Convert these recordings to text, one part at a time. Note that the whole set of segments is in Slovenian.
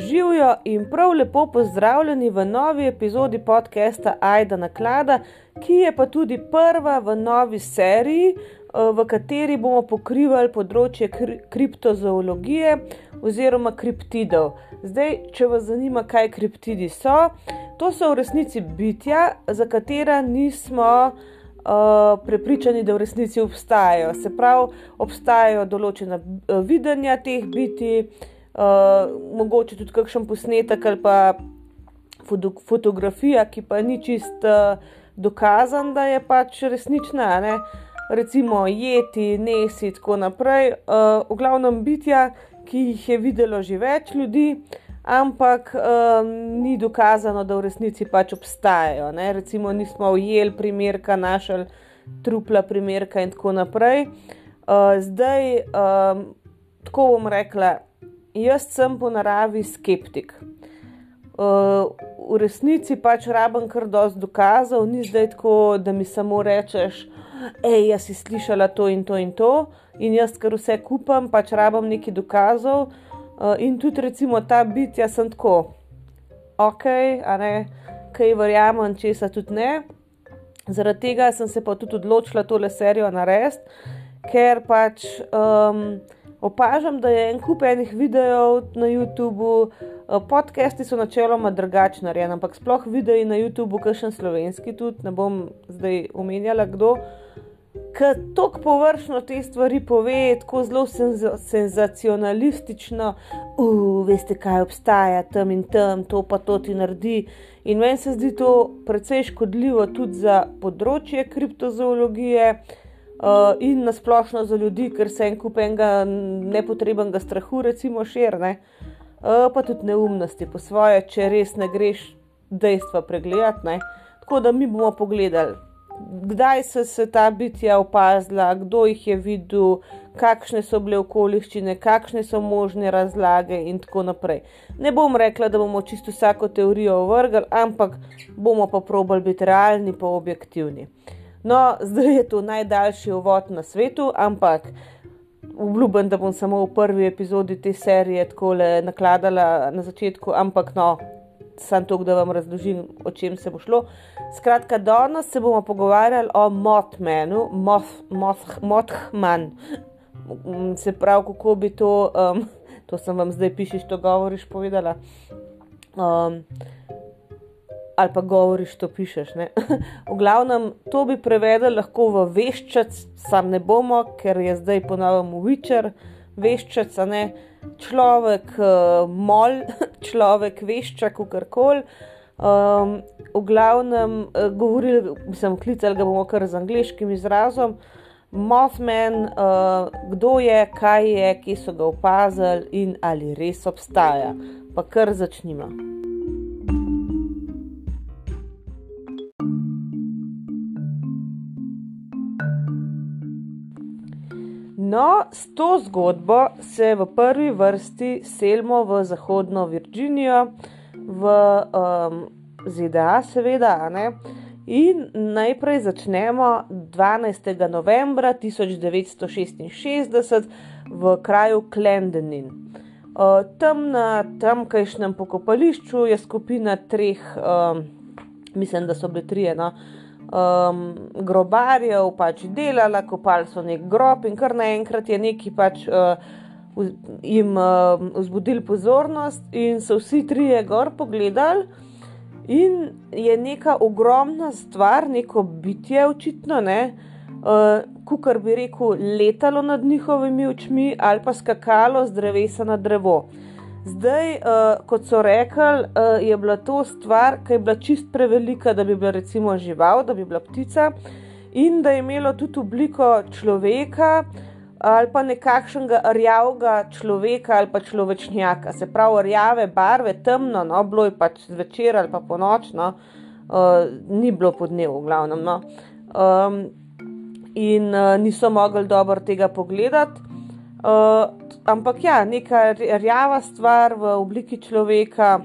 Živijo in prav lepo pozdravljeni v novi epizodi podcasta Aida Naklada, ki je pa tudi prva v novi seriji, eh, v kateri bomo pokrivali področje kri kriptozoologije oziroma kriptidov. Zdaj, če vas zanima, kaj kriptidi so, to so v resnici bitja, za katera nismo. Uh, prepričani, da v resnici obstajajo. Se pravi, obstajajo določena uh, videnja teh biti, uh, uh, mogoče tudi kakšen posnetek ali pa foto fotografija, ki pa ni čist uh, dokazan, da je pač resnična. Ne? Recimo jeti, nesi in tako naprej. Uh, v glavnem bitja, ki jih je videlo že več ljudi. Ampak um, ni dokazano, da v resnici pač obstajajo. Ne? Recimo, nismo ujeli primerka, našli trupla primerka in tako naprej. Uh, zdaj, um, tako bom rekla, jaz sem po naravi skeptik. Uh, v resnici pač rabim kar dosti dokazov, ni zdaj tako, da mi samo rečeš, hej, jaz si slišala to in to in to, in jaz kar vse kupam, pač rabim nekaj dokazov. Uh, in tudi recimo ta bitja sem tako, ok, a ne, kaj verjamem, česa tudi ne. Zaradi tega sem se pa tudi odločila tole serijo narediti, ker pač. Um, opažam, da je en kup enih videov na YouTubu, eh, podcasti so načeloma drugačni, narejeni, ampak sploh videi na YouTubu, kakšen slovenski tudi, ne bom zdaj omenjala kdo. Ker tako površno te stvari pove, tako zelo senzacionalistično, uh, veste, kaj obstaja tam in tam, to pa to ti naredi. In meni se zdi to precej škodljivo tudi za področje kriptozoologije, uh, in nasplošno za ljudi, ker se en kup enega nepotrebnega strahu, recimo, širne, uh, pa tudi neumnosti po svoje, če res ne greš dejstva pregledati. Tako da mi bomo pogledali, kdaj so se ta bitja opazila, kdo jih je videl, kakšne so bile okoliščine, kakšne so možne razlage in tako naprej. Ne bom rekla, da bomo čisto vsako teorijo vrgli, ampak bomo pa probali biti realni, pa objektivni. No, zdaj je to najdaljši uvod na svetu, ampak obljubim, da bom samo v prvi epizodi te serije tako le nakladala na začetku, ampak no, sem to, da vam razložim, o čem se bo šlo. Skratka, danes se bomo pogovarjali o Mothmanu, Mothman. Se pravi, kako bi to, um, to sem vam zdaj pišiš, to govoriš, povedala. Um, ali pa govoriš, to pišeš. v glavnem, to bi prevedel lahko v veščec, sam ne bomo, ker je zdaj ponovno uvičer, veščec, a ne človek, uh, mol, človek, veščak, karkoli. Um, v glavnem, uh, govorili, sem klical ga bomo kar z angliškim izrazom. Mothman, uh, kdo je, kaj je, kje so ga opazili in ali res obstaja. Pa kar začnimo. No, s to zgodbo se v prvi vrsti selimo v Zahodno Virginijo, v um, ZDA, seveda. In najprej začnemo 12. novembra 1966 v kraju Klendenin. Uh, tam na tamkajšnjem pokopališču je skupina treh, um, mislim, da so bili trije. No, um, grobarjev pač delala, kopali so nek grob in kar naenkrat je neki pač uh, jim uh, vzbudili pozornost in so vsi trije gor pogledali. In je neka ogromna stvar, neko bitje, očitno, ne, uh, kar bi rekel, letalo nad njihovimi očmi ali pa skakalo z drevesa na drevo. Zdaj, uh, kot so rekli, uh, je bila to stvar, ki je bila čist prevelika, da bi bila recimo žival, da bi bila ptica, in da je imelo tudi obliko človeka ali pa nekakšnega rjavega človeka ali pa človečnjaka, se pravi, rjave barve, temno, no, bilo je pač zvečer ali pa ponočno, uh, ni bilo po dnevu, v glavnem. No. Um, in uh, niso mogli dobro tega pogledati. Uh, ampak ja, neka rjava stvar v obliki človeka,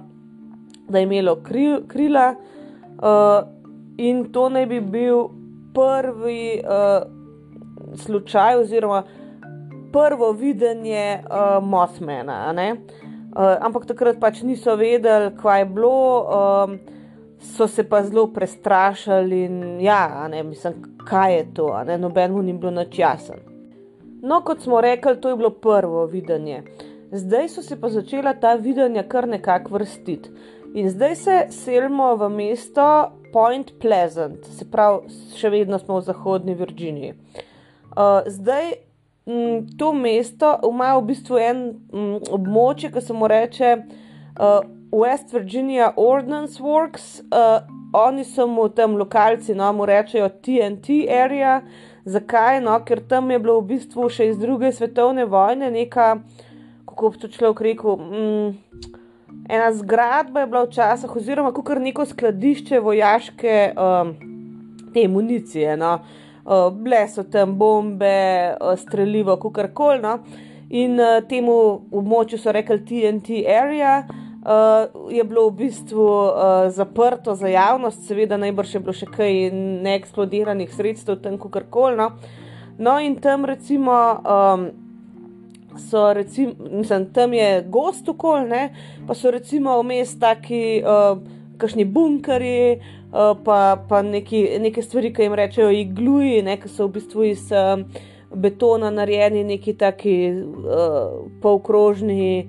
da je imelo kril, krila, uh, in to naj bi bil prvi uh, slučaj, oziroma prvo videnje uh, Mothmana. Uh, ampak takrat pač niso vedeli, kaj je bilo, um, so se pa zelo prestrašili in ja, ne, mislim, kaj je to, ne, noben mu ni bilo nič jasen. No, kot smo rekli, to je bilo prvo videnje. Zdaj so se pa začela ta videnja kar nekako vrstiti. In zdaj se selimo v mesto Point Pleasant, se pravi, še vedno smo v zahodni Virginiji. Uh, zdaj m, to mesto ima v bistvu en m, območje, ki se mu reče uh, West Virginia Ordnance Works. Uh, oni so mu tam lokalci, no, mu rečejo TNT area. Zakaj? No, ker tam je bilo v bistvu še iz druge svetovne vojne neka, kako bi to človek rekel, mm, ena zgradba je bila včasih, oziroma kar neko skladišče vojaške um, te municije. No. Uh, bile so tam bombe, uh, streljivo, kar koli. No. In uh, temu območju so rekli TNT area je bilo v bistvu uh, zaprto za javnost, seveda najbrž je bilo še kaj neeksplodiranih sredstev, tam kar koli. No. no, in tam recimo. Um, So recimo, mislim, tam je gost okol, ne? pa so recimo vmes taki, uh, kakšni bunkerji, uh, pa, pa neki, neke stvari, ki jim rečejo igluji, ne? ki so v bistvu iz uh, betona narejeni, neki taki uh, polkrožni,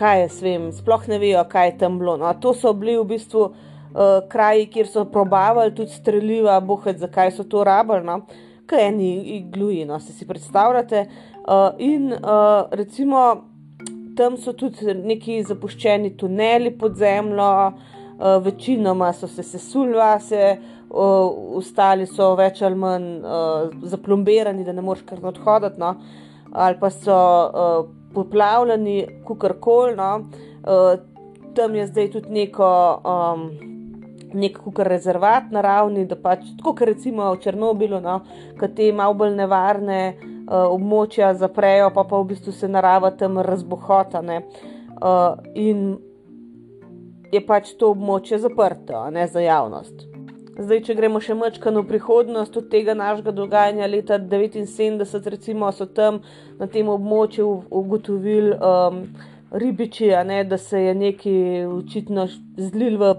kaj je svem, sploh ne vejo, kaj je tam bilo. No, to so bili v bistvu uh, kraji, kjer so probavali tudi streljiva, bohe, zakaj so to rabili, no, kaj eni igluji, no, se si predstavljate. Uh, in uh, recimo tam so tudi neki zapuščeni tuneli pod zemljo, uh, večinoma so se sesuli vase. Uh, ostali so več ali manj uh, zaplombirani, da ne moreš kar odhoditi, no? ali pa so uh, poplavljeni, kukar koli. No. Uh, tam je zdaj tudi neko, um, nek kukar rezervat naravni, da pač tako, kot recimo v Černobilu, no, ki te malo bolj nevarne uh, območja zaprejo, pa pa v bistvu se narava tam razbohota. Uh, in je pač to območje zaprto, ne za javnost. Zdaj, če gremo še mečkano v prihodnost od tega našega dogajanja leta 1979, recimo, so tam na tem območju ugotovili um, ribiči, ne, da se je neki očitno zlil v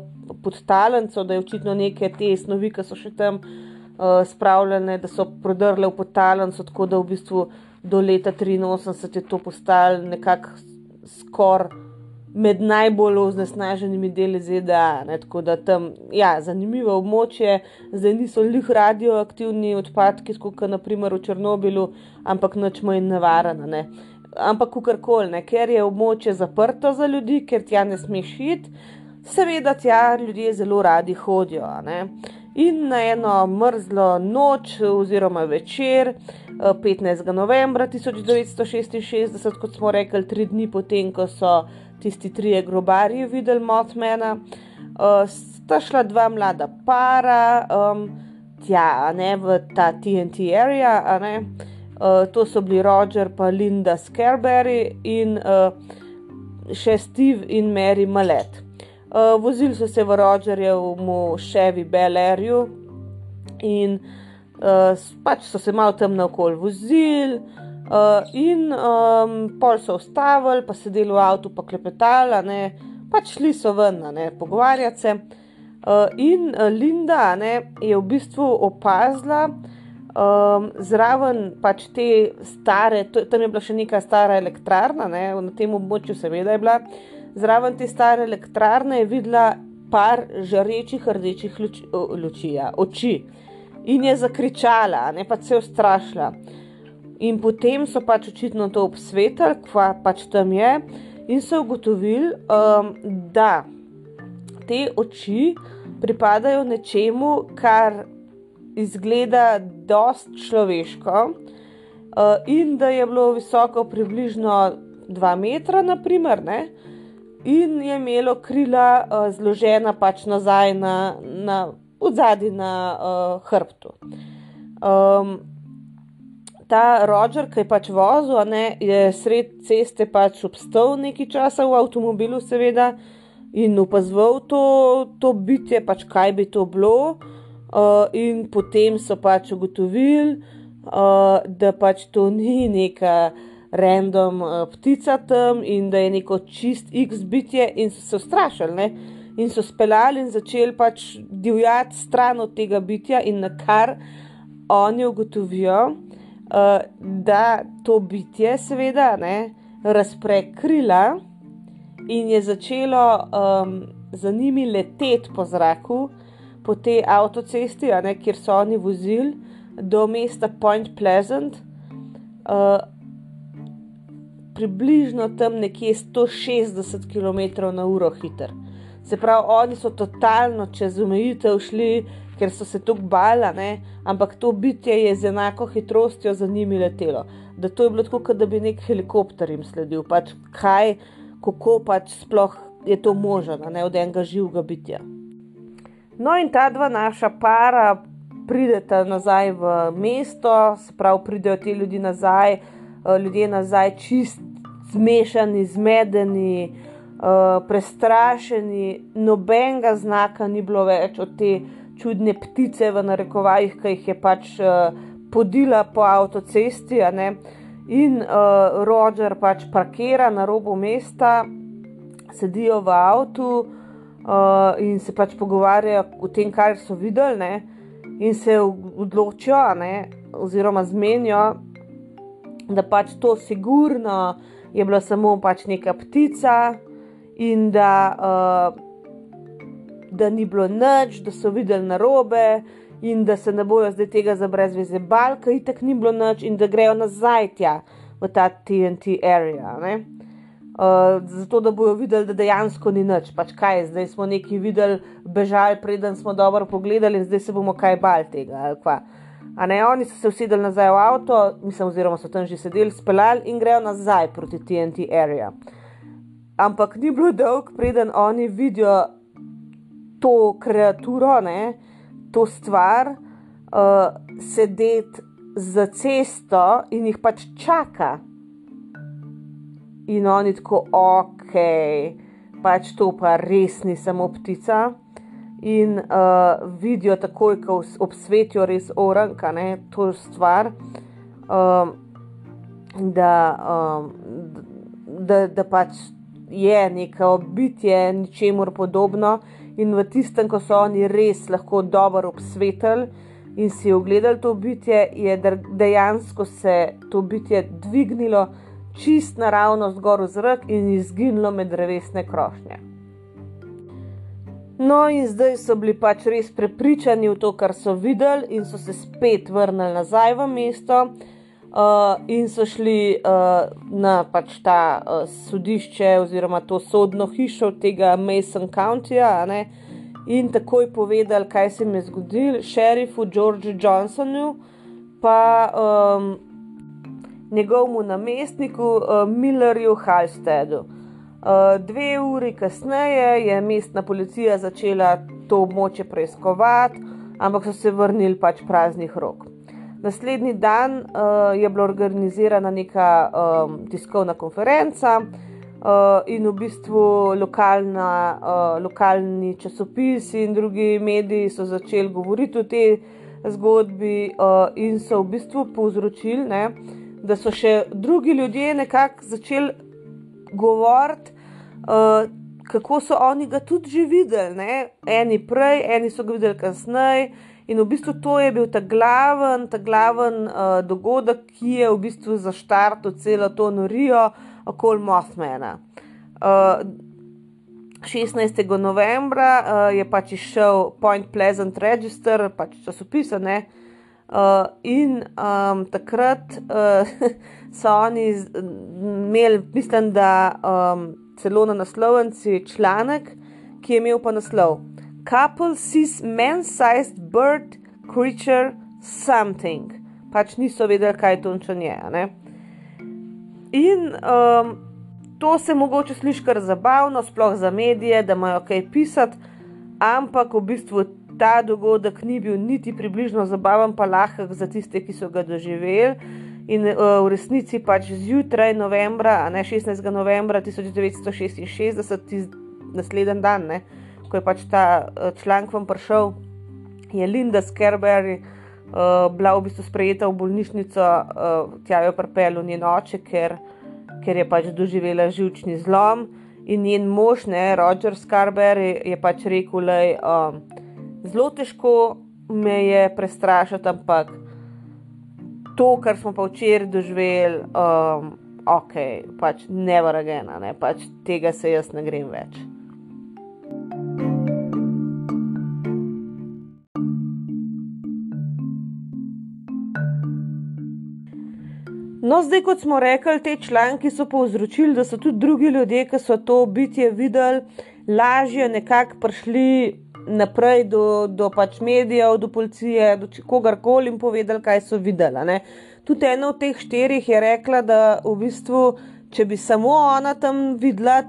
podtalnico, da je očitno neke te snovi, ki so še tam uh, spravljene, da so prodrle v podtalnico, tako da v bistvu do leta 1983 je to postalo nekako skoraj med najbolj oznesnaženimi deli ZDA. Ne, tako da tam, ja, zanimivo območje, zdaj niso lih radioaktivni odpadki, kot naprimer v Černobilu, ampak noč manj nevarna. Ne. Ampak kakorkoli, ker je območje zaprto za ljudi, ker tja ne smeš iti, seveda tja ljudje zelo radi hodijo. In na eno mrzlo noč, oziroma večer, 15. novembra 1966, kot smo rekli, tri dni potem, ko so tisti trije grobarji videli Mothmana. Uh, sta šla dva mlada para, um, tja, ne, v ta TNT area, uh, to so bili Roger in Linda Scarberry in uh, še Steve in Mary Malet. Uh, vozili so se v Rogerjevmu Chevy Bel Airju in uh, pač so se malo tam naokol vozili. Uh, in um, pol so ustavili, pa sedeli v avtu, pa klepetali, ne, pač šli so ven, ne, pogovarjati se. Uh, in uh, Linda ne, je v bistvu opazila um, zraven pač te stare, to, tam je bila še neka stara elektrarna, ne, na tem območju, seveda je bila, zraven te stare elektrarne je videla par žarečih rdečih luči, luči ja, oči in je zakričala, ne pa se je ustrašila. In potem so pač očitno to obsvetili, kva pač tam je, in so ugotovili, um, da te oči pripadajo nečemu, kar izgleda dost človeško, uh, in da je bilo visoko približno 2 metra, naprimer, ne? in je imelo krila uh, zložena pač nazaj na, na, zadnji na uh, hrbtu. Um, ta Roger, ki je pač vozil, ne, je sred ceste pač obstal nekaj časa v avtomobilu, seveda, in opazoval to, to bitje, pač kaj bi to bilo. Uh, in potem so pač ugotovili, uh, da pač to ni neka random uh, ptica tam in da je neko čist X bitje, in so se ustrašili. Ne? In so speljali in začeli pač divjati stran od tega bitja, in na kar oni ugotovijo, da to bitje, seveda, ne, razpre krila in je začelo um, za njimi leteti po zraku, po tej avtocesti, ne, kjer so oni vozili do mesta Point Pleasant. Uh, približno tam nekje 160 km/h hiter. Se pravi, oni so totalno čez omejitev šli, ker so se tako bala, ne? ampak to bitje je z enako hitrostjo za njimi letelo. Da to je bilo tako, da bi nek helikopter jim sledil, pač kaj, kako pač sploh je to možno, ne od enega živega bitja. No, in ta dva naša para prideta nazaj v mesto, se pravi, pridejo ti ljudje nazaj, eh, ljudje nazaj čist zmešani, zmedeni, uh, prestrašeni, nobenega znaka ni bilo več od te čudne ptice, v narekovajih, ki jih je pač uh, podila po avtocesti. In uh, Roger pač parkira na robu mesta, sedijo v avtu uh, in se pač pogovarjajo o tem, kar so videli, ne? in se odločijo, ne? oziroma zmenijo, da pač to sigurno je bila samo pač neka ptica in da, uh, da ni bilo nič, da so videli na robe in da se ne bojo zdaj tega za brezveze bal, ker itak ni bilo nič in da grejo nazaj tja v ta TNT area. Uh, zato, da bojo videli, da dejansko ni nič. Pač kaj, zdaj smo nekaj videli, bežali, preden smo dobro pogledali, in zdaj se bomo kaj bal tega. A ne, oni so se usedeli nazaj v avto, mislim, oziroma so tam že sedeli, speljali in grejo nazaj proti TNT area. Ampak ni bilo dolg, preden oni vidijo to kreaturo, ne, to stvar, uh, sedeti za cesto in jih pač čaka. In oni tako, ok, pač to pa res ni samo ptica in uh, vidijo takoj, ko obsvetijo res oranka, ne, to stvar, um, da, um, da, da pač je neko bitje, ničemur podobno. In v tistem, ko so oni res lahko dobro obsvetili in si ogledali to bitje, je dejansko se to bitje dvignilo čist naravno zgor v zrak in izginilo med drevesne krošnje. No, in zdaj so bili pač res prepričani v to, kar so videli, in so se spet vrnili nazaj v mesto. Uh, in so šli uh, na pač ta uh, sodišče, oziroma to sodno hišo tega Mason Countyja, in takoj povedali, kaj se jim je zgodilo, šerifu Georgeu Johnsonu, pa um, njegovemu namestniku uh, Millerju Halsteadu. Eh, dve uri kasneje je mestna policija začela to območje preiskovati, ampak so se vrnili pač praznih rok. Naslednji dan uh, je bila organizirana neka um, tiskovna konferenca uh, in v bistvu lokalna, uh, lokalni časopisi in drugi mediji so začeli govoriti o tej zgodbi uh, in so v bistvu povzročili, ne, da so še drugi ljudje nekako začeli govoriti, uh, kako so oni ga tudi že videli. Ne? Eni prej, eni so ga videli kasneje. In v bistvu to je bil ta glaven, ta glaven uh, dogodek, ki je v bistvu zaštartil celo to norijo okoli Mothmana. Uh, 16. novembra uh, je pač išel Point Pleasant Register, pač časopisane. Uh, in um, takrat uh, so oni imeli, mislim, da um, celo na naslovnici članek, ki je imel pa naslov: Couple sees man-sized bird creature something. Pač niso vedeli, kaj to je. In um, to se mogoče sliši kar zabavno, sploh za medije, da imajo kaj pisati, ampak v bistvu ta dogodek ni bil niti približno zabaven, pa lahek za tiste, ki so ga doživeli. In uh, v resnici pač zjutraj novembra, ne 16. novembra 1966, naslednji dan, ne, ko je pač ta uh, članek vam prišel, je Linda Skerberry uh, bila v bistvu sprejeta v bolnišnico, uh, tja jo pripelil njen oče, ker, ker je pač doživela žilčni zlom. In njen mož, ne, Roger Skarber, je, je pač rekel, da je um, zelo težko me je prestrašiti, ampak to, kar smo pa včeraj doživeli, um, ok, pač ne vragena, ne, pač tega se jaz ne grem več. No, zdaj, kot smo rekli, te članki so povzročili, da so tudi drugi ljudje, ki so to bitje videli, lažje nekako prišli naprej do, do pač medijev, do policije, do kogarkoli in povedali, kaj so videli. Tudi ena od teh štirih je rekla, da v bistvu, če bi samo ona tam videla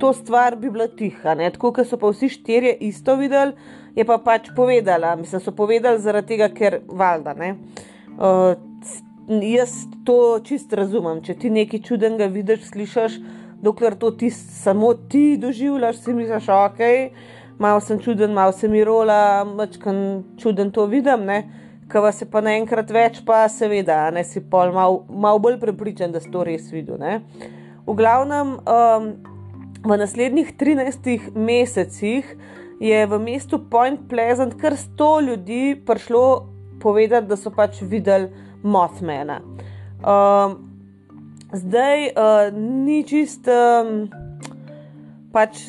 to stvar, bi bila tiha. Ne. Tako, ker so pa vsi štirje isto videli, je pa pač povedala. Mislim, so povedali zaradi tega, ker valjda. Uh, jaz to čist razumem. Če ti nekaj čudenega vidiš, slišiš, dokler to ti samo ti doživljaš, si misliš, ok, malo sem čuden, malo se mi rola, mačkan čuden to vidim, ne. Ko vas je pa naenkrat več, pa seveda, ne si pol malo mal bolj prepričan, da si to res videl. Ne. V glavnem, um, v naslednjih 13 mesecih je v mestu Point Pleasant kar 100 ljudi prišlo povedati, da so pač videli Mothmana. Um, zdaj uh, ni čist, um, pač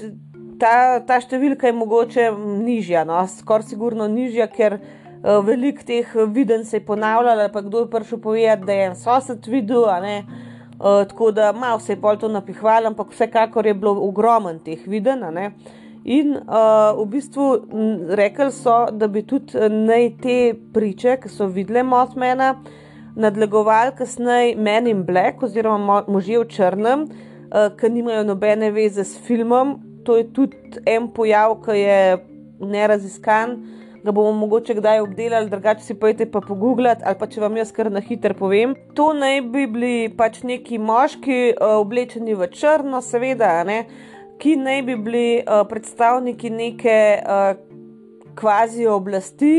ta, ta številka je mogoče nižja, no? skoraj sigurno nižja, ker uh, veliko teh viden se je ponavljalo, pa kdo je prišel povedati, da je en sosed videl, uh, tako da malo se je pol to napihvalo, ampak vsekakor je bilo ogromen teh viden. In uh, v bistvu rekli so, da bi tudi naj te priče, ki so videle Mothmana, uh, nadlegovali kasneje Men in Black oziroma možje v črnem, uh, ki nimajo nobene veze s filmom. To je tudi en pojav, ki je neraziskan, ga bomo mogoče kdaj obdelali, drugače si pojete pa pogooglati ali pa če vam jaz kar na hitro povem. To naj bi bili pač neki moški, uh, oblečeni v črno, seveda, ne, ki naj bi bili uh, predstavniki neke uh, kvazi oblasti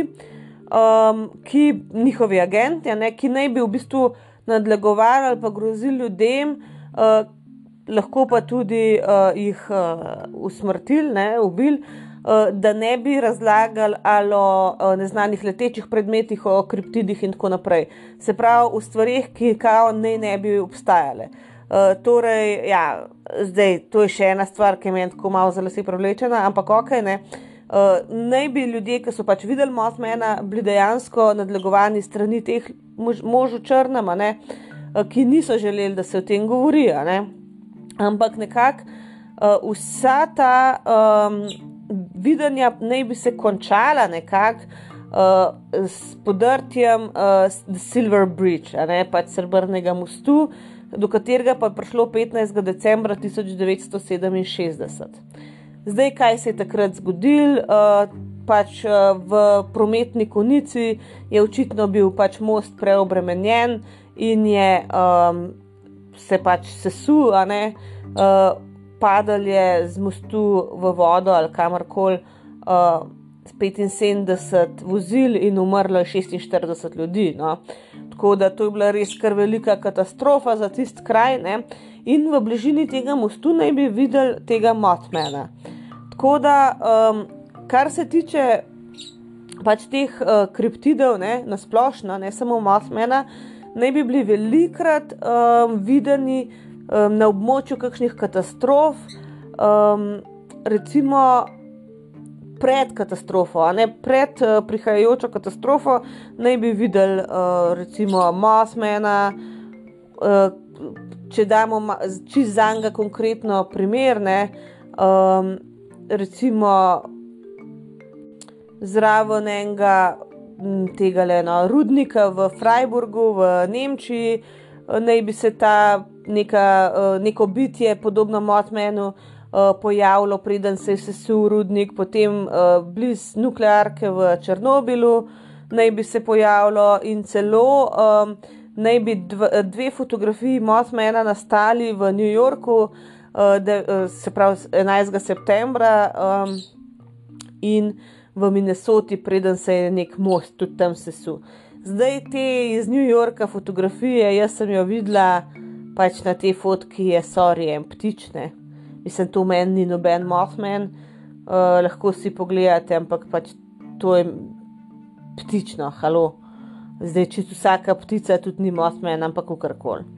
um, ki njihovi agenti, ne, ki naj bi v bistvu nadlegovali ali pa grozili ljudem, uh, lahko pa tudi uh, jih uh, usmrtili, ne, ubili. Da ne bi razlagali o neznanih letečih predmetih, o kriptidih in tako naprej. Se pravi, v stvarih, ki kao ne, ne bi obstajale. Uh, torej, ja, zdaj, to je še ena stvar, ki me je tako malo zelo si privlečena, ampak ok, ne. Uh, Uh, naj bi ljudje, ki so pač videli Mothmana, bili dejansko nadlegovani strani teh mož, možov črnama, ne, uh, ki niso želeli, da se o tem govori. Ne. Ampak nekako uh, vsa ta um, videnja naj bi se končala nekako uh, s podrtjem uh, Silver Bridge, ne, pač srebrnega mostu, do katerega pa je prišlo 15. decembra 1967. Zdaj, kaj se je takrat zgodilo? Uh, pač uh, v prometni konici je očitno bil pač most preobremenjen in je um, se pač sesul, uh, padal je z mostu v vodo ali kamorkoli. Uh, 75 vozil in umrlo je 46 ljudi. No. Tako da to je bila res kar velika katastrofa za tisti kraj. Ne. In v bližini tega mostu naj bi videli tega Motmana. Tako da, um, kar se tiče pač teh uh, kriptidov, ne, na splošno, ne samo Mothmana, naj bi bili velikrat um, videni um, na območju kakšnih katastrof, um, recimo pred katastrofo, ne pred uh, prihajajočo katastrofo, naj bi videli uh, recimo Mothmana. Uh, Če damo čisto za njega konkretno primer, ne, um, recimo zraven enega tega le no, rudnika v Freiburgu v Nemčiji, naj bi se ta neka, neko bitje, podobno Motmenu, pojavilo, preden se je sesul rudnik, potem blizu nuklearke v Černobilu, naj bi se pojavilo in celo. Um, Naj bi dve fotografiji Mothmana nastali v New Yorku, de, uh, se pravi 11. septembra um, in v Minnesoti, preden se je nek most tudi tam sesul. Zdaj te iz New Yorka fotografije, jaz sem jo videla pač na te fotki, je sorry, ptične. Mislim, to meni ni noben Mothman, uh, lahko si pogledate, ampak pač to je ptično, halo. Zdaj, če vsaka ptica tudi ni Mothman, ampak karkoli.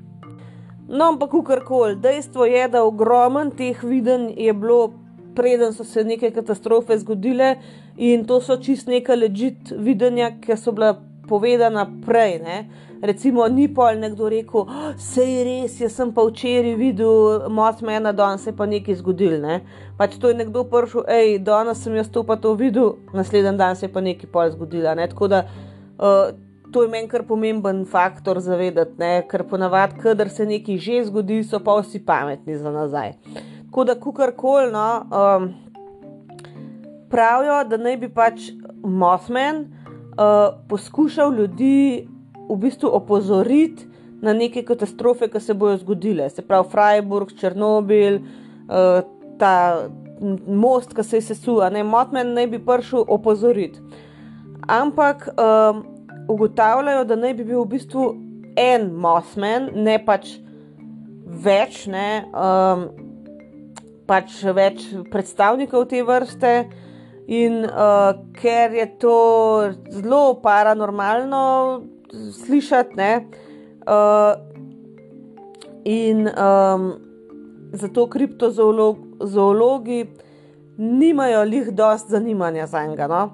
No, ampak karkoli, dejstvo je, da ogromen teh viden je bilo, preden so se neke katastrofe zgodile, in to so čist neka ležit videnja, ki so bila povedana prej. Ne? Recimo, ni pol nekdo rekel, vse oh, je res, jaz sem pa včeraj videl Mothmana, danes se je pa nekaj zgodil. Ne? Pač to je nekdo prišel, hej, danes sem jaz to pa to videl, naslednji dan se je pa nekaj pol zgodilo. Ne? Tako da uh, to je meni kar pomemben faktor zavedati, ne? ker ponavadi, kadar se nekaj že zgodi, so pa vsi pametni za nazaj. Tako da, kukorkoli, no, um, pravijo, da naj bi pač Mothman uh, poskušal ljudi v bistvu opozoriti na neke katastrofe, ki se bodo zgodile. Se pravi, Freiburg, Černobil, uh, ta most, ki se je sesul, ne Mothman naj bi prišel opozoriti. Ampak um, ugotavljajo, da naj bi bil v bistvu en Mothman, ne pač več, ne, um, pač več predstavnikov te vrste. In uh, ker je to zelo paranormalno slišati, ne, uh, in um, zato kriptozoologi nimajo lih dost zanimanja za njega. No?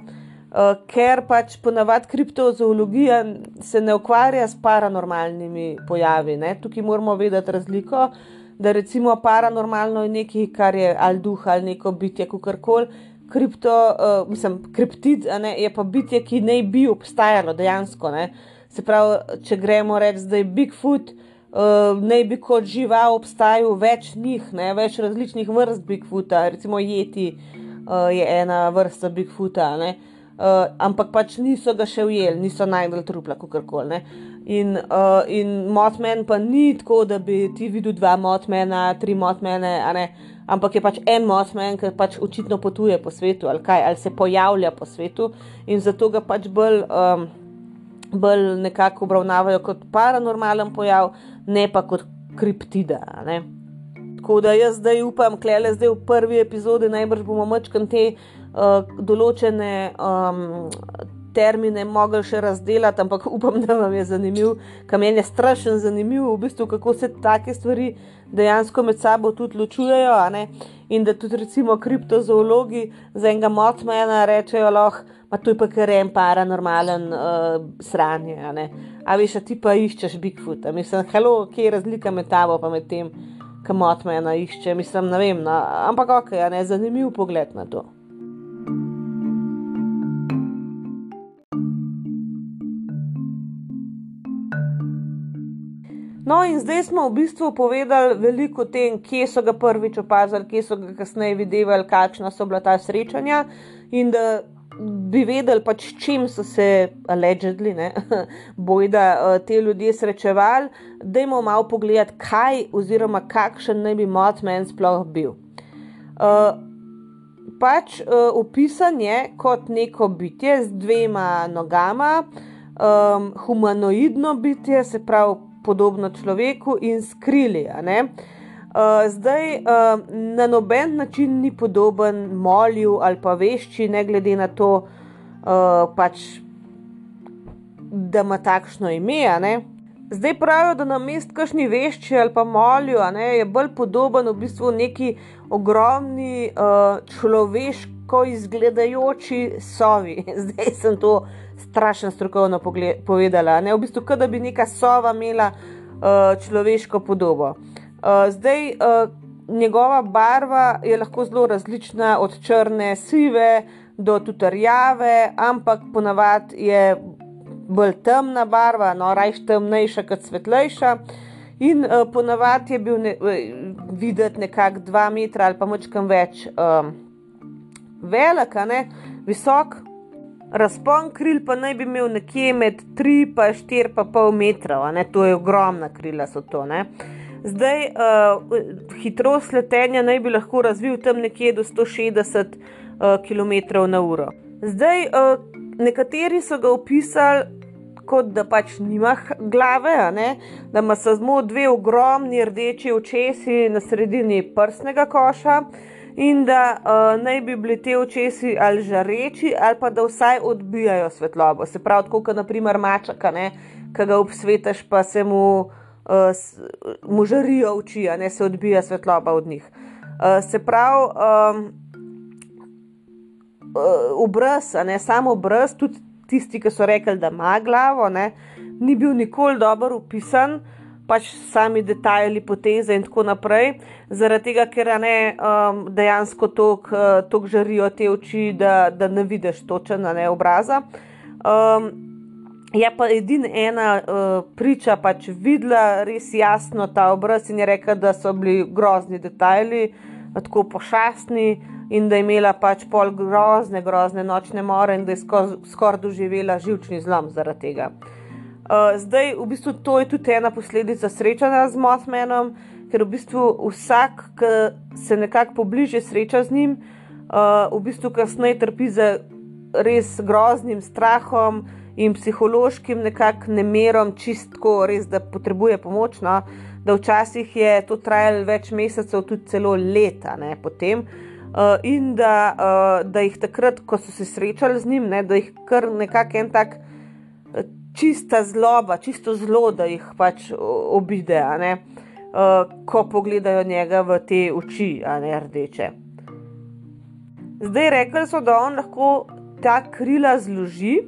Uh, ker pač ponavadi kriptozoologija se ne ukvarja s paranormalnimi pojavi. Ne? Tukaj moramo vedeti razliko, da recimo paranormalno je nekaj, kar je ali duh ali neko bitje, kako koli kripto, uh, mislim, kriptid, ne, je pa bitje, ki naj bi obstajalo dejansko. Ne. Se pravi, če gremo reči, da je Bigfoot, uh, naj bi kot žival obstajal več njih, ne, več različnih vrst Bigfoota, recimo Jeti uh, je ena vrsta Bigfoota. Ne. Uh, ampak pač niso ga še ujeli, niso najdel trupla, kako koli. In, uh, in Motman pa ni tako, da bi ti videl dva Motmana, tri Motmane, ampak je pač en Mothman, ki pač očitno potuje po svetu ali kaj, ali se pojavlja po svetu in zato ga pač bolj, um, bolj nekako obravnavajo kot paranormalen pojav, ne pa kot kriptida. Ne? Tako da jaz zdaj upam, klele zdaj v prvi epizodi najbrž bomo mačkam te uh, določene. Um, termine mogli še razdeliti, ampak upam, da vam je zanimiv, kam meni je strašno zanimiv, v bistvu, kako se take stvari dejansko med sabo tudi ločujejo. In da tudi, recimo, kriptozoologi za enega motmana rečejo, da je to pa kar en paranormalen uh, sranje. A, a veš, a ti pa iščeš Bigfoot. Mislim, halo, kje je razlika med tabo in med tem, kam motmana išče. Mislim, ne vem, no, ampak ok, ne, zanimiv pogled na to. No, in zdaj smo v bistvu povedali veliko o tem, kje so ga prvič opazili, kje so ga kasneje videli, kakšna so bila ta srečanja. In da bi vedeli, pač čim so se, allegedly, ne, bojda uh, te ljudje srečevali, da jim malo pogledati, kaj oziroma kakšen naj bi Mothman sploh bil. Uh, pač uh, opisan je kot neko bitje z dvema nogama, um, humanoidno bitje, se pravi podobno človeku in skrili. Uh, zdaj uh, na noben način ni podoben molju ali pa vešči, ne glede na to, uh, pač, da ima takšno ime. Zdaj pravijo, da na mest kašni vešči ali pa molju je bolj podoben v bistvu neki ogromni uh, človeško izgledajoči sovi. Zdaj sem to strašno strokovno povedala. Ne? V bistvu, kot da bi neka sova imela uh, človeško podobo. Uh, zdaj, uh, njegova barva je lahko zelo različna, od črne, sive do tutarjave, ampak ponavadi je bolj temna barva, no, rajš temnejša kot svetlejša. In uh, ponavadi je bil ne, videti nekako dva metra ali pa močkam več um, velik, ne, visok, Razpon kril pa naj bi imel nekje med 3 in 4,5 metra, ne? to je ogromna krila. To, Zdaj, uh, hitrost letenja naj bi lahko razvil tam nekje do 160 uh, km/h. Zdaj, uh, nekateri so ga opisali kot da pač nima glave, da ima samo dve ogromni rdeči očesi na sredini prsnega koša. In da uh, naj bi bili te očesi ali žareči, ali pa da vsaj odbijajo svetlobo. Se pravi, kot naprimer mačaka, ki ga obsvetaš, pa se mu, uh, mu žarijo oči, ne se odbija svetloba od njih. Uh, se pravi, um, uh, obraz, ne samo obraz, tudi tisti, ki so rekli, da ima glavo, ne, ni bil nikoli dobro upisan, pač sami detajli, poteze in tako naprej, zaradi tega, ker ne um, dejansko tako uh, žarijo te oči, da, da ne vidiš točen ne, obraza. Um, je pa edina ena uh, priča pač videla res jasno ta obraz in je rekla, da so bili grozni detajli, tako pošastni in da je imela pač pol grozne, grozne nočne more in da je skoraj doživela živčni zlom zaradi tega. Uh, zdaj, v bistvu, to je tudi ena posledica srečanja z Mothmanom, ker v bistvu vsak, ki se nekako pobliže sreča z njim, uh, v bistvu kasneje trpi za res groznim strahom in psihološkim nekakšnim nemerom, čistko, res da potrebuje pomoč. No? Da včasih je to trajalo več mesecev, tudi celo leta, ne, potem. Uh, in da, uh, da jih takrat, ko so se srečali z njim, ne, da jih kar nekako en tak uh, čista zloba, čisto zlo, da jih pač obide, ne, uh, ko pogledajo njega v te oči, a ne rdeče. Zdaj rekli so, da on lahko ta krila zloži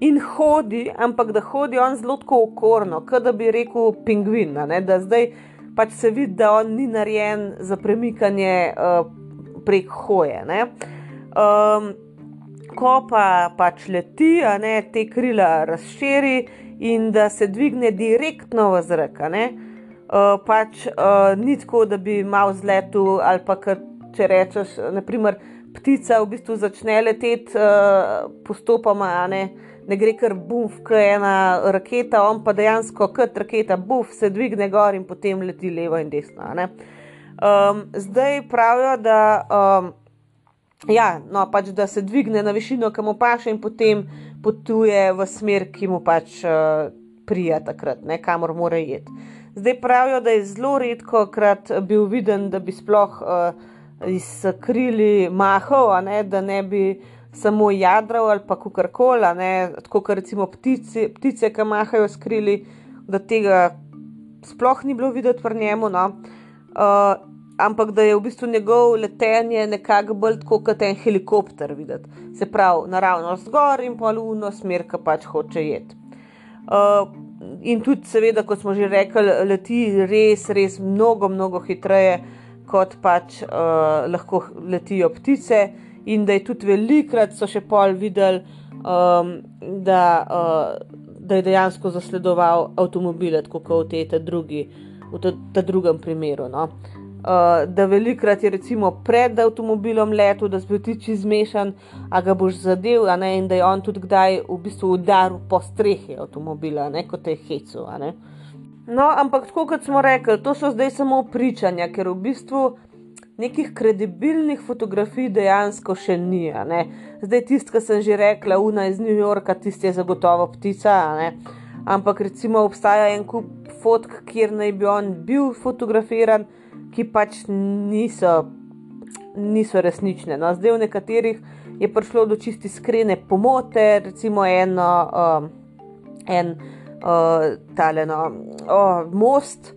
in hodi, ampak da hodi on zelo okorno, kot da bi rekel pingvin, ne, da zdaj pač se vidi, da on ni narejen za premikanje. Uh, prek hoje. Um, ko pa pač leti, a ne te krila razširi in da se dvigne direktno v zrak. Uh, pač uh, ni tako, da bi mal zletu ali pa če rečeš, naprimer, ptica v bistvu začne leteti uh, postopoma, ne, ne gre kar buf, kot ena raketa, on pa dejansko kot raketa buf se dvigne gor in potem leti levo in desno. Um, zdaj pravijo, da, um, ja, no, pač, da se dvigne na višino, ki mu paše, in potem potuje v smer, ki mu pač uh, prija takrat, ne, kamor mora iti. Zdaj pravijo, da je zelo redko krat bil viden, da bi sploh uh, izkrili mahov, ne, da ne bi samo jadral ali pa kukorkola, tako kot recimo ptice, ptice ki mahajo skrili, da tega sploh ni bilo videti pri njemu. No. Uh, ampak da je v bistvu njegov letenje nekako bolj kot en helikopter videti. Se pravi, naravno zgor in pa luno smer, ki pač hoče jeti. Uh, in tudi, seveda, kot smo že rekli, leti res, res mnogo, mnogo hitreje, kot pač uh, lahko letijo ptice. In da je tudi velikrat so še pol videli, um, da, uh, da je dejansko zasledoval avtomobile, tako kot v tem drugem primeru. No. Uh, da velikrat je recimo pred avtomobilom letel, da si ti čez zmešan, a ga boš zadev, ne, in da je on tudi kdaj v bistvu udaril po strehi avtomobila, ne, kot je hecu. No, ampak tako kot smo rekli, to so zdaj samo pričanja, ker v bistvu nekih kredibilnih fotografij dejansko še ni. Zdaj tisti, ki sem že rekla, una iz New Yorka, tisti je zagotovo ptica. Ampak recimo obstaja en kup fotk, kjer naj bi on bil fotografiran, ki pač niso, niso resnične. No, zdaj, v nekaterih je prišlo do čisti skrene pomote, recimo eno, um, en uh, taleno uh, most.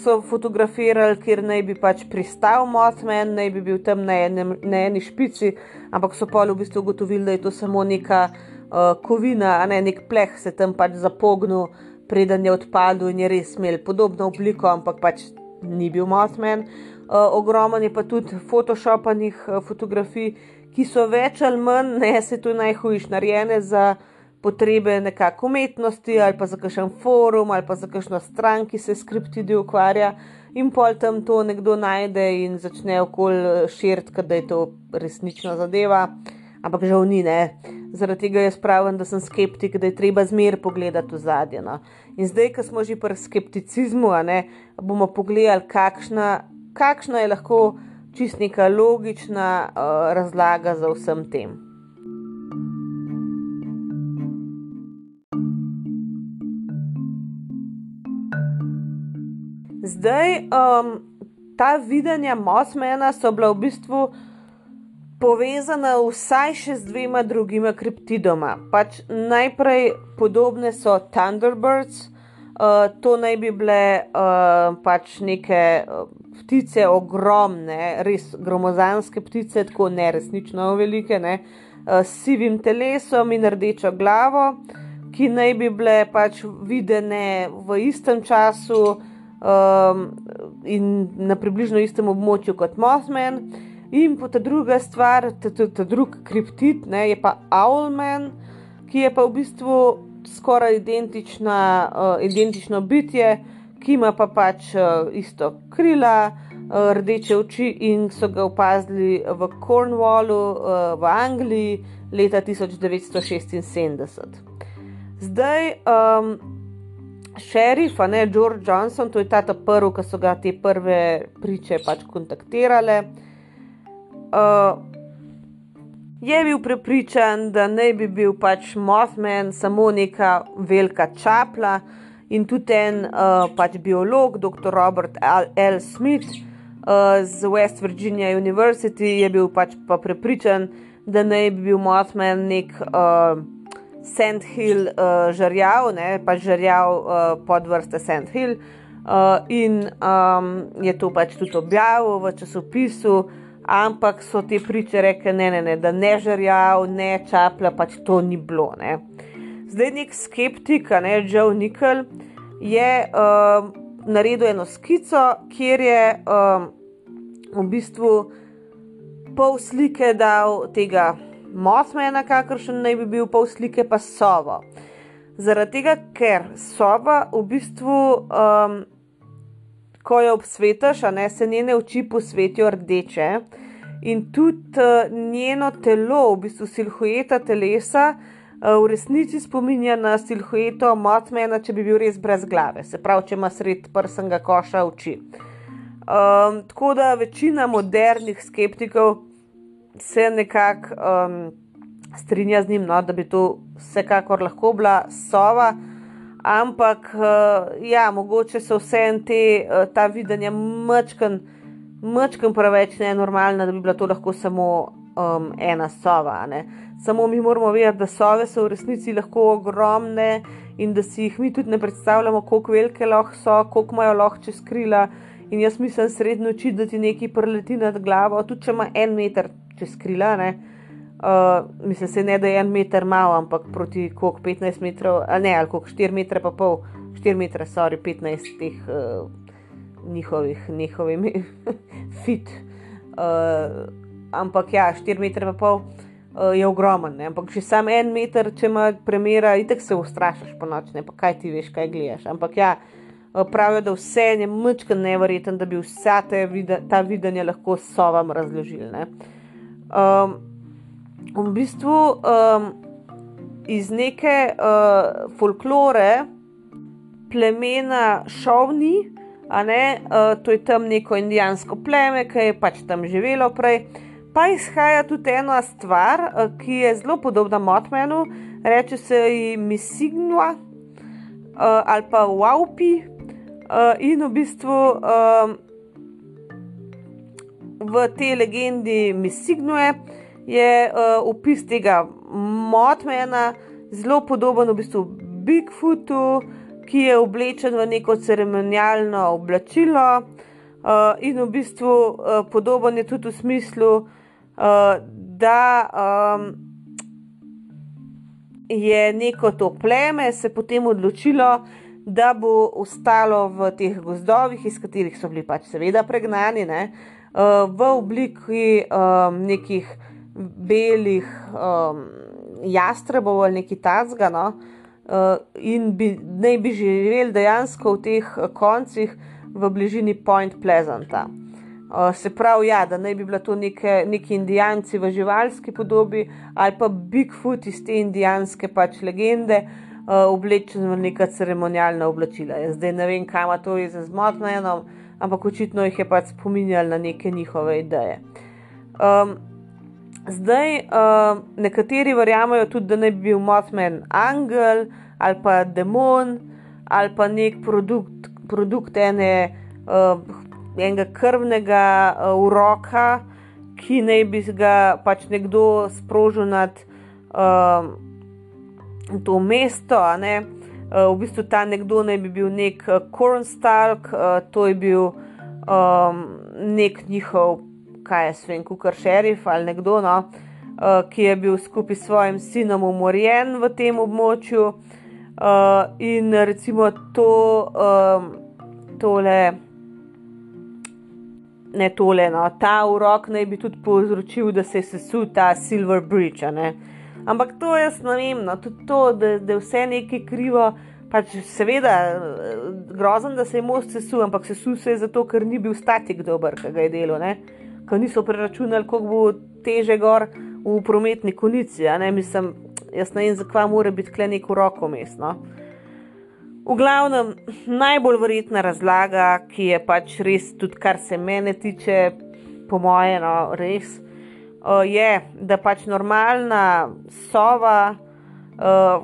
So fotografirali, kjer naj bi pač pristal Mothman, naj bi bil tam na, enem, na eni špici, ampak so pa v bistvu ugotovili, da je to samo neka uh, kovina, a ne nek pleh, se tam pač zapognil, preden je odpadel in je res imel podobno obliko, ampak pač ni bil Mothman. Uh, Ogromno je pa tudi photoshopanih uh, fotografij, ki so več ali manj, ne se tu najhujš narejene za potrebe nekakšne umetnosti ali pa za kakšen forum ali pa za kakšno stran, ki se skriptidi ukvarja. In pol tam to nekdo najde in začne okoli širiti, da je to resnična zadeva, ampak žal ni, ne. Zaradi tega jaz pravim, da sem skeptik, da je treba zmer pogledati v zadje. No. In zdaj, ko smo že pri skepticizmu, ne, bomo pogledali, kakšna, kakšna je lahko čist neka logična uh, razlaga za vsem tem. Zdaj, um, ta videnja Mosmena so bila v bistvu uh, povezana vsaj še z dvema drugima kriptidoma. Pač najprej podobne so Thunderbirds, uh, to naj bi bile uh, pač neke uh, ptice, ogromne, res gromozanske ptice, tako ne resnično velike, ne, uh, s sivim telesom in rdečo glavo, ki naj bi bile pač videne v istem času. Um, in na približno istem območju kot Mothman, In pa ta druga stvar, ta, ta, ta drugi kriptit, ne, je pa Owlman, ki je pa v bistvu skoraj identična, uh, identično bitje, ki ima pa pač uh, isto krila, uh, rdeče oči in so ga opazili v Cornwallu uh, v Angliji leta 1976. Zdaj, um, šerif, a ne George Johnson, to je ta prvi, ki so ga te prve priče pač kontaktirale uh, je bil prepričan, da ne bi bil pač Mothman samo neka velika čapla. In tudi en uh, pač biolog, dr. Robert L. Smith uh, z West Virginia University, je bil pač pa prepričan, da ne bi bil Mothman nek uh, Sandhill uh, žrjav, ne pač žrjav uh, podvrste Sandhill. Uh, in um, je to pač tudi objavil v časopisu, ampak so te priče rekli, ne, ne, ne, da ne žrjav, ne čaplja, pač to ni bilo. Ne. Zdaj nek skeptik, ne Joe Nickel, je um, naredil eno skico, kjer je um, v bistvu pol slike dal tega Mothmana, kakršen naj bi bil, pol slike pa sovo. Zaradi tega, ker sova v bistvu. Um, ko jo obsvetiš, a ne se njene oči posvetijo rdeče. In tudi uh, njeno telo, v bistvu silhueta telesa, uh, v resnici spominja na silhueto Motmana, če bi bil res brez glave, se pravi, če ima sred prsnega koša oči. Um, tako da večina modernih skeptikov se nekako um, strinja z njim, no, da bi to vsekakor lahko bila sova. Ampak, uh, ja, mogoče so vse te uh, ta videnja mačken, mačken preveč nenormalna, da bi bila to lahko samo um, ena sova. Ne? Samo mi moramo vedeti, da sove so v resnici lahko ogromne in da si jih mi tudi ne predstavljamo, kako velike lahko so, koliko imajo lahko čez krila. In jaz mislim, srednjo oči, da ti nekaj preleti nad glavo, tudi če ima en meter čez krila. Ne? Uh, mislim, se ne da je en meter malo, ampak proti koliko 15 metrov, ali ne, ali koliko 4 metre, pa pol, 4 metre, sorry, 15 teh uh, njihovih, njihovimi fit. Uh, ampak ja, 4 metre, pa pol uh, je ogromen, ne? ampak če sam en meter, če ima premjera, itek se ustrašiš po noč, ne pa kaj ti veš, kaj gledaš. Ampak ja. Pravijo, da vse je mečka nevreten, da bi vsa ta videnja lahko sovam razložili. Um, v bistvu um, iz neke uh, folklore plemena Šovni, ne, uh, to je tam neko indijansko pleme, ki je pač tam živelo prej. Pa izhaja tudi ena stvar, uh, ki je zelo podobna Motmanu, reče se ji Misignua uh, ali pa Waupi. Uh, in v bistvu um, v tej legendi Misignue je uh, opis tega Motmana zelo podoben v bistvu Bigfootu, ki je oblečen v neko ceremonialno oblačilo. Uh, in v bistvu uh, podoben je tudi v smislu, uh, da um, je neko to pleme se potem odločilo, da bo ostalo v teh gozdovih, iz katerih so bili pač seveda pregnani, ne, uh, v obliki um, nekih belih um, jastrebov ali nekaj tacga. No? Uh, in bi, naj bi živeli dejansko v teh koncih v bližini Point Pleasanta. Uh, se pravi, ja, da naj bi bila to neke, neki indijanci v živalski podobi ali pa Bigfoot iz te indijanske pač legende, uh, oblečen v neka ceremonialna oblačila. Jaz zdaj ne vem, kam to je za zmotno, ampak očitno jih je pač spominjal na neke njihove ideje. Um, Zdaj, uh, nekateri verjamejo tudi, da ne bi bil Mothman angel ali pa demon ali pa nek produkt, produkt ene uh, enega krvnega uh, uroka, ki naj bi ga pač nekdo sprožil nad uh, to mesto. Uh, v bistvu ta nekdo naj bi bil nek uh, Kornstalk, uh, to je bil um, nek njihov, kaj je svem, kukar šerif ali nekdo. No? uh, ki je bil skupaj s svojim sinom umorjen v tem območju. Uh, in recimo to, um, tole, ne tole, no, ta urok naj bi tudi povzročil, da se je sesul ta Silver Bridge. Ampak to jaz ne vem, no, tudi to, da, da je vse nekaj krivo. Pač seveda, grozen, da se je most sesul, ampak sesul se je zato, ker ni bil statik dober, ki ga je delo, ker niso preračunali, koliko bo teže gor v prometni konici. Ne? Mislim, jaz ne vem, zakaj mora biti kle neko roko mestno. V glavnem, najbolj verjetna razlaga, ki je pač res, tudi kar se mene tiče, po moje, no, res, je, da pač normalna sova uh,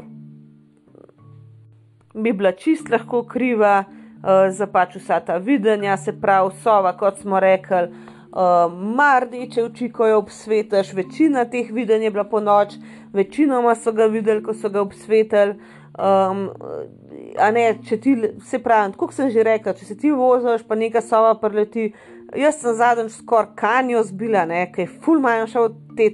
bi bila čist lahko kriva uh, za pač vsa ta videnja, se pravi, sova, kot smo rekli uh, mar rdeče oči, ko jo obsvetiš, večina teh videnj je bila po noč, večinoma so ga videli, ko so ga obsvetili. Um, a ne, če ti, se pravi, kot sem že rekel, če se ti voziš, pa neka sova preleti. Jaz sem zadnjič skoraj kanjo zbila, nekaj, ful manjša od te,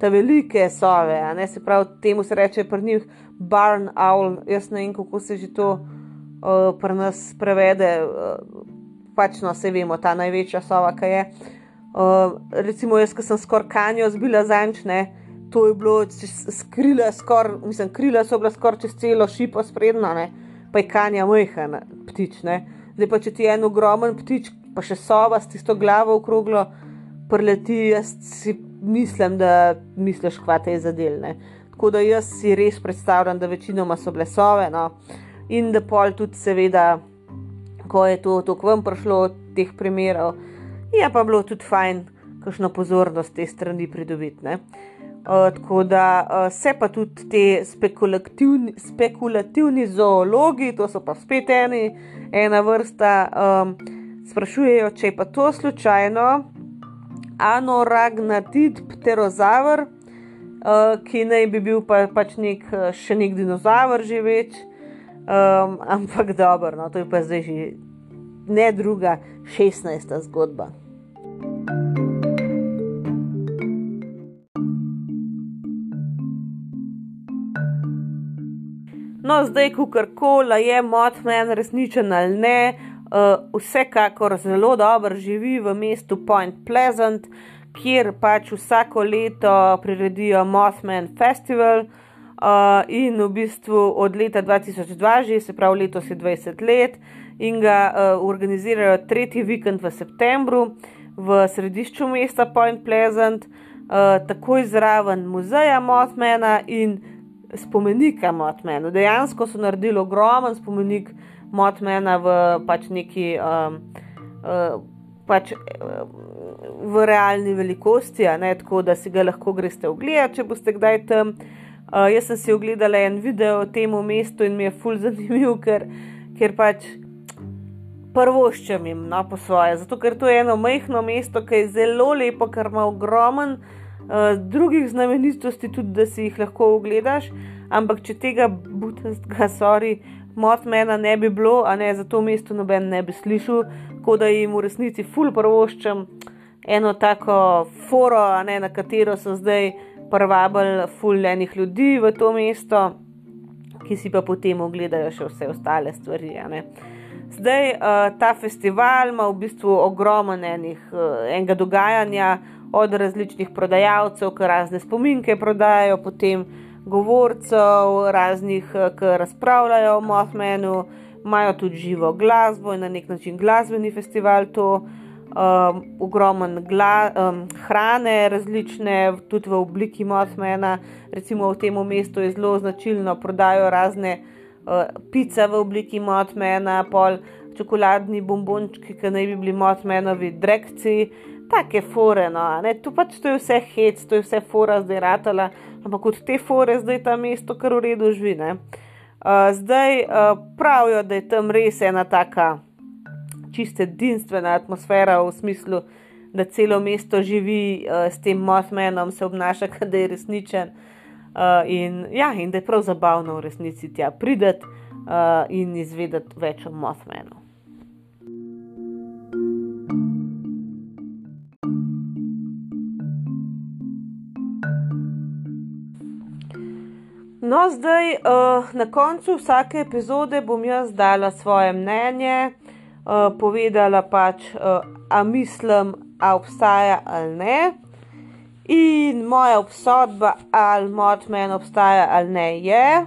te velike sove, a ne se pravi, temu se reče pri njih barn owl, jaz ne vem, kako se že to uh, pri nas prevede, uh, pač no, se vemo, ta največja sova, kaj je. Uh, Uh, recimo, jaz, ki sem skoraj kanjo zbila zančne, to je bilo skrila, skor, mislim, krila so bila skoraj čez celo šipo sprednjo, pa je kanja mojhen ptič. Ne? Zdaj pa če ti je en ogromen ptič, pa še sova s tisto glavo okroglo, preleti, jaz si mislim, da misliš, kva te je zadelne. Tako da jaz si res predstavljam, da večinoma so bile sove, no? in da pol tudi, seveda, ko je to, k vam prišlo od teh primerov. Je pa bilo tudi fajn, kakšno pozornost te strani pridobiti. Uh, tako da uh, se pa tudi te spekulativni, spekulativni zoologi, to so pa spet eni, ena vrsta, um, sprašujejo, če je pa to slučajno anoragnatid pterozaver, uh, ki naj bi bil pa, pač nek, še nek dinozaver živeč, um, ampak dobro, no, to je pa zdaj že ne druga, 16. zgodba. No, zdaj, ko karkoli je Motman resničen ali ne, uh, vsekakor zelo dobro živi v mestu Point Pleasant, kjer pač vsako leto priredijo Motman Festival. Uh, in v bistvu od leta 2002, že se pravi letos je 20 let, in ga uh, organizirajo tretji vikend v septembru v središču mesta Point Pleasant, uh, takoj zraven muzeja Mothmana in spomenika Mothmana. Dejansko so naredili ogromen spomenik Mothmana v pač neki. Um, uh, Pač v realni velikosti, ne, tako da si ga lahko greste ogledati, če boste kdaj tam. Uh, jaz sem si ogledala en video o tem mestu in mi je fulj zanimiv, ker, ker pač prvoščem jim no, po svoje. Zato, ker to je eno majhno mesto, ki je zelo lepo, ker ima ogromen uh, drugih znamenitosti, tudi da si jih lahko ogledaš. Ampak če tega butastega, sorry, motmena ne bi bilo, a ne za to mesto noben ne bi slišal, tako da jim v resnici ful prvoščem eno tako foro, ne, na katero so zdaj prvabili ful enih ljudi v to mesto. Ki si pa potem ogledajo še vse ostale stvari. Zdaj uh, ta festival ima v bistvu ogromno enih, uh, enega dogajanja, od različnih prodajalcev, ki razne spominke prodajajo, potem govorcev, raznih, uh, ki razpravljajo o Mothmanu, imajo tudi živo glasbo in na nek način glasbeni festival to. Um, ogromno um, hrane, različne, tudi v obliki Mothmana, recimo v tem mestu je zelo značilno, prodajo razne uh, pica v obliki motmena, pol čokoladni bombončki, ki naj bi bili motmenovi drekci, take fore. No, tu pač to je vse hec, to je vse fora zdaj ratala, ampak od te fore zdaj ta mesto kar v redu živi. Uh, zdaj uh, pravijo, da je tam res ena taka čiste edinstvena atmosfera v smislu, da celo mesto živi uh, s tem Mothmanom, se obnaša, da je resničen. Uh, in, ja, in da je prav zabavno v resnici tja prideti uh, in izvedeti več o Mothmanu. No, zdaj uh, na koncu vsake epizode bom jaz dala svoje mnenje, uh, povedala pač, uh, a mislim, a obstaja ali ne. In moja obsodba, ali Motman obstaja ali ne, je.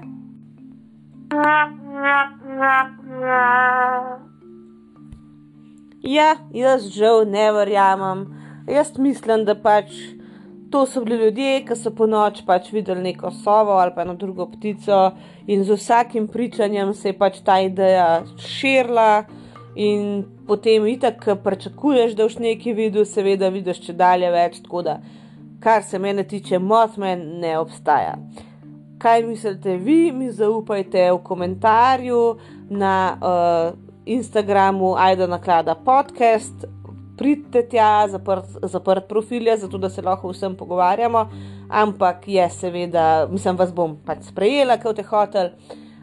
Ja, jaz žal ne verjamem. Jaz mislim, da pač to so bili ljudje, ki so po noč pač videli neko sovo ali pa eno drugo ptico, in z vsakim pričanjem se je pač ta ideja širila, in potem itak, ki pričakuješ, da boš nekaj videl, seveda vidiš če dalje več. Tako da, kar se mene tiče, Mothman ne obstaja. Kaj mislite vi, mi zaupajte v komentarju na uh, Instagramu Aida Naklada podcast, pridite tja, zaprt, zaprt profil je, zato da se lahko vsem pogovarjamo. Ampak je seveda, mislim, vas bom pač sprejela, kot je hotel.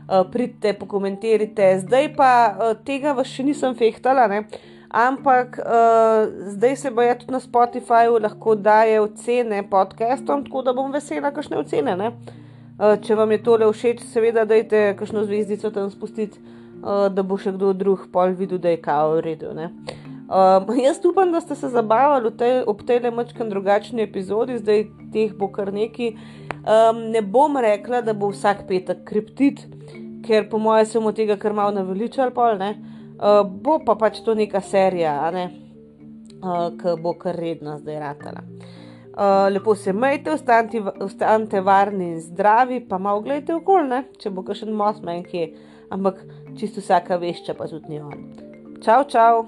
Uh, pridite, pokomentirajte. Zdaj pa uh, tega vas še nisem fehtala, ne? Ampak uh, zdaj se boje tudi na Spotifyju lahko daje ocene podcastom, tako da bom vesela, kakšne ocene. Uh, če vam je tole všeč, seveda, dajte kakšno zvezdico tam spustiti, uh, da bo še kdo drug pol videl, da je kao v redu. Um, jaz upam, da ste se zabavali tej, ob tej le mačkem drugačni epizodi, zdaj teh bo kar neki. Um, ne bom rekla, da bo vsak petek kriptit, ker po mojem sem od tega kar malo naveličal, pol, uh, bo pa pač to neka serija, ne? uh, ki bo kar redna zdaj ratala. Uh, lepo se majte, ostanite varni in zdravi, pa malo gledajte okolje, če bo kakšen most manjki, ampak čisto vsaka vešča pa tudi ni on. Čau, čau!